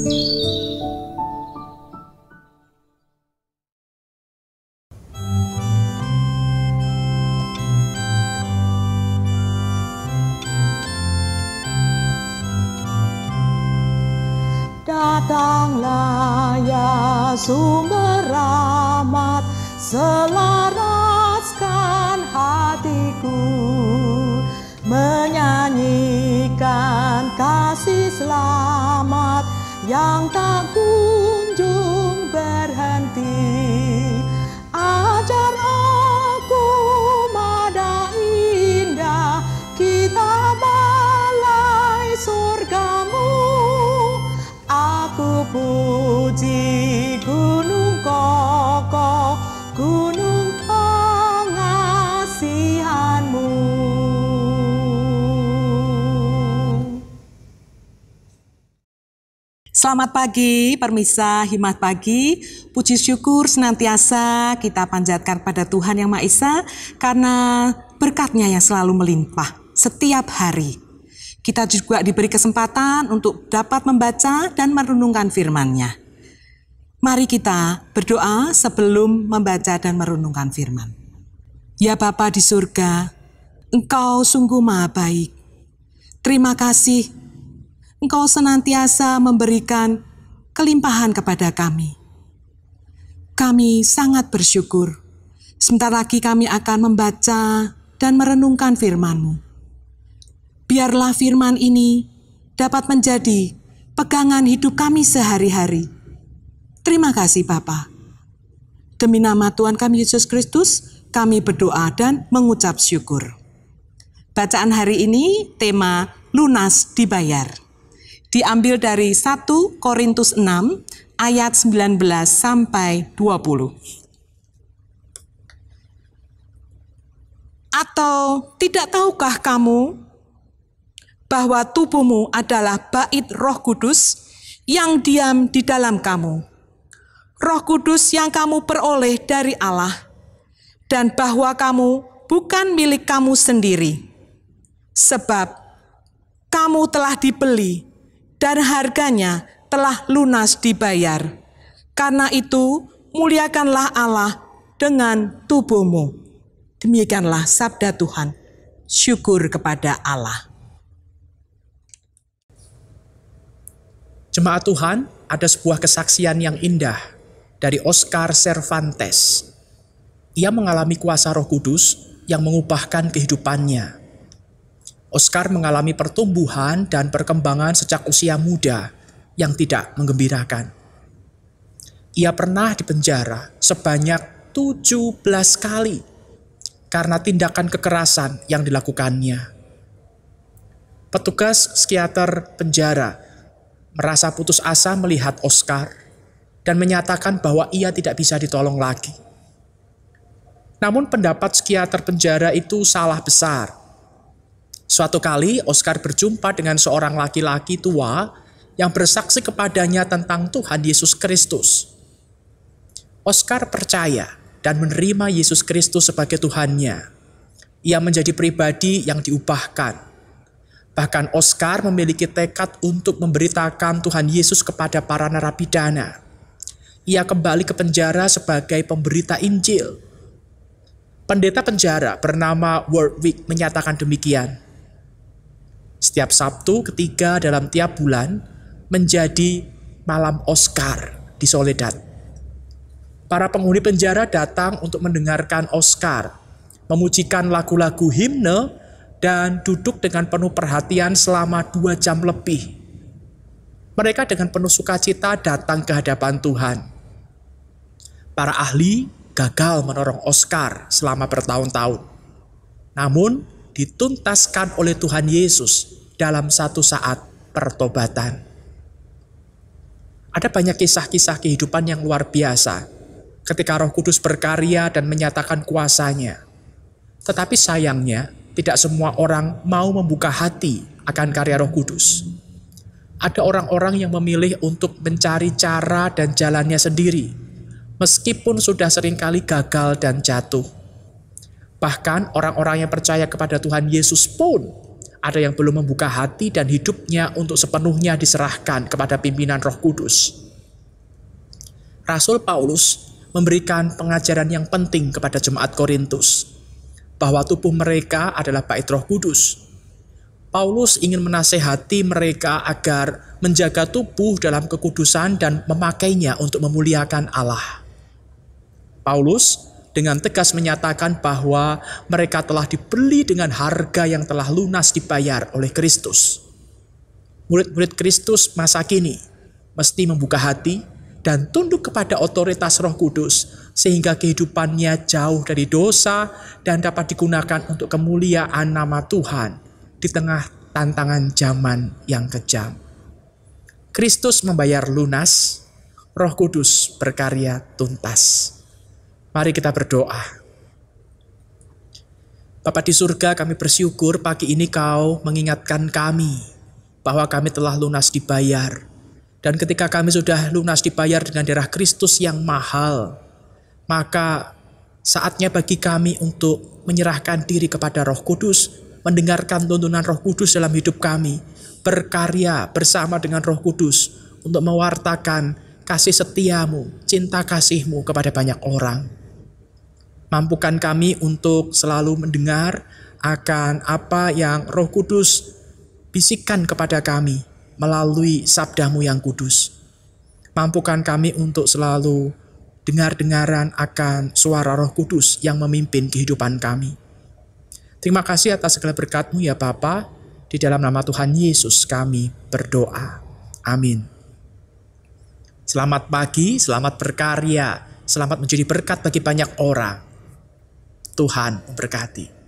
Datanglah ya sumber rahmat Selaraskan hatiku. Menyanyikan kasih selamat yang tak kunjung berhenti. Ajar aku mada indah kita balai surgamu. Aku puji Selamat pagi, permisa Himat Pagi. Puji syukur senantiasa kita panjatkan pada Tuhan Yang Maha Esa karena berkatnya yang selalu melimpah setiap hari. Kita juga diberi kesempatan untuk dapat membaca dan merenungkan firman-Nya. Mari kita berdoa sebelum membaca dan merenungkan firman. Ya Bapa di surga, Engkau sungguh maha baik. Terima kasih Engkau senantiasa memberikan kelimpahan kepada kami. Kami sangat bersyukur. Sebentar lagi kami akan membaca dan merenungkan firman-Mu. Biarlah firman ini dapat menjadi pegangan hidup kami sehari-hari. Terima kasih Bapa. Demi nama Tuhan kami Yesus Kristus, kami berdoa dan mengucap syukur. Bacaan hari ini tema lunas dibayar diambil dari 1 Korintus 6 ayat 19 sampai 20. Atau tidak tahukah kamu bahwa tubuhmu adalah bait Roh Kudus yang diam di dalam kamu? Roh Kudus yang kamu peroleh dari Allah dan bahwa kamu bukan milik kamu sendiri. Sebab kamu telah dibeli dan harganya telah lunas dibayar. Karena itu, muliakanlah Allah dengan tubuhmu. Demikianlah sabda Tuhan. Syukur kepada Allah. Jemaat Tuhan, ada sebuah kesaksian yang indah dari Oscar Cervantes. Ia mengalami kuasa Roh Kudus yang mengubahkan kehidupannya. Oscar mengalami pertumbuhan dan perkembangan sejak usia muda yang tidak menggembirakan. Ia pernah dipenjara sebanyak 17 kali karena tindakan kekerasan yang dilakukannya. Petugas psikiater penjara merasa putus asa melihat Oscar dan menyatakan bahwa ia tidak bisa ditolong lagi. Namun pendapat psikiater penjara itu salah besar Suatu kali Oscar berjumpa dengan seorang laki-laki tua yang bersaksi kepadanya tentang Tuhan Yesus Kristus. Oscar percaya dan menerima Yesus Kristus sebagai Tuhannya. Ia menjadi pribadi yang diubahkan. Bahkan Oscar memiliki tekad untuk memberitakan Tuhan Yesus kepada para narapidana. Ia kembali ke penjara sebagai pemberita Injil. Pendeta penjara bernama Warwick menyatakan demikian. Setiap Sabtu ketiga dalam tiap bulan menjadi malam Oscar di Soledad. Para penghuni penjara datang untuk mendengarkan Oscar, memujikan lagu-lagu himne, dan duduk dengan penuh perhatian selama dua jam lebih. Mereka dengan penuh sukacita datang ke hadapan Tuhan. Para ahli gagal menorong Oscar selama bertahun-tahun. Namun, dituntaskan oleh Tuhan Yesus dalam satu saat pertobatan. Ada banyak kisah-kisah kehidupan yang luar biasa ketika Roh Kudus berkarya dan menyatakan kuasanya. Tetapi sayangnya, tidak semua orang mau membuka hati akan karya Roh Kudus. Ada orang-orang yang memilih untuk mencari cara dan jalannya sendiri, meskipun sudah sering kali gagal dan jatuh. Bahkan orang-orang yang percaya kepada Tuhan Yesus pun ada yang belum membuka hati dan hidupnya untuk sepenuhnya diserahkan kepada pimpinan Roh Kudus. Rasul Paulus memberikan pengajaran yang penting kepada jemaat Korintus bahwa tubuh mereka adalah bait Roh Kudus. Paulus ingin menasehati mereka agar menjaga tubuh dalam kekudusan dan memakainya untuk memuliakan Allah. Paulus dengan tegas menyatakan bahwa mereka telah dibeli dengan harga yang telah lunas dibayar oleh Kristus. Murid-murid Kristus masa kini mesti membuka hati dan tunduk kepada otoritas Roh Kudus sehingga kehidupannya jauh dari dosa dan dapat digunakan untuk kemuliaan nama Tuhan di tengah tantangan zaman yang kejam. Kristus membayar lunas, Roh Kudus berkarya tuntas. Mari kita berdoa. Bapak di surga kami bersyukur pagi ini kau mengingatkan kami bahwa kami telah lunas dibayar dan ketika kami sudah lunas dibayar dengan darah Kristus yang mahal, maka saatnya bagi kami untuk menyerahkan diri kepada Roh Kudus, mendengarkan tuntunan Roh Kudus dalam hidup kami, berkarya bersama dengan Roh Kudus untuk mewartakan kasih setiamu, cinta kasihmu kepada banyak orang. Mampukan kami untuk selalu mendengar akan apa yang Roh Kudus bisikan kepada kami, melalui sabdamu yang kudus. Mampukan kami untuk selalu dengar-dengaran akan suara roh kudus yang memimpin kehidupan kami. Terima kasih atas segala berkatmu ya Bapa. Di dalam nama Tuhan Yesus kami berdoa. Amin. Selamat pagi, selamat berkarya, selamat menjadi berkat bagi banyak orang. Tuhan memberkati.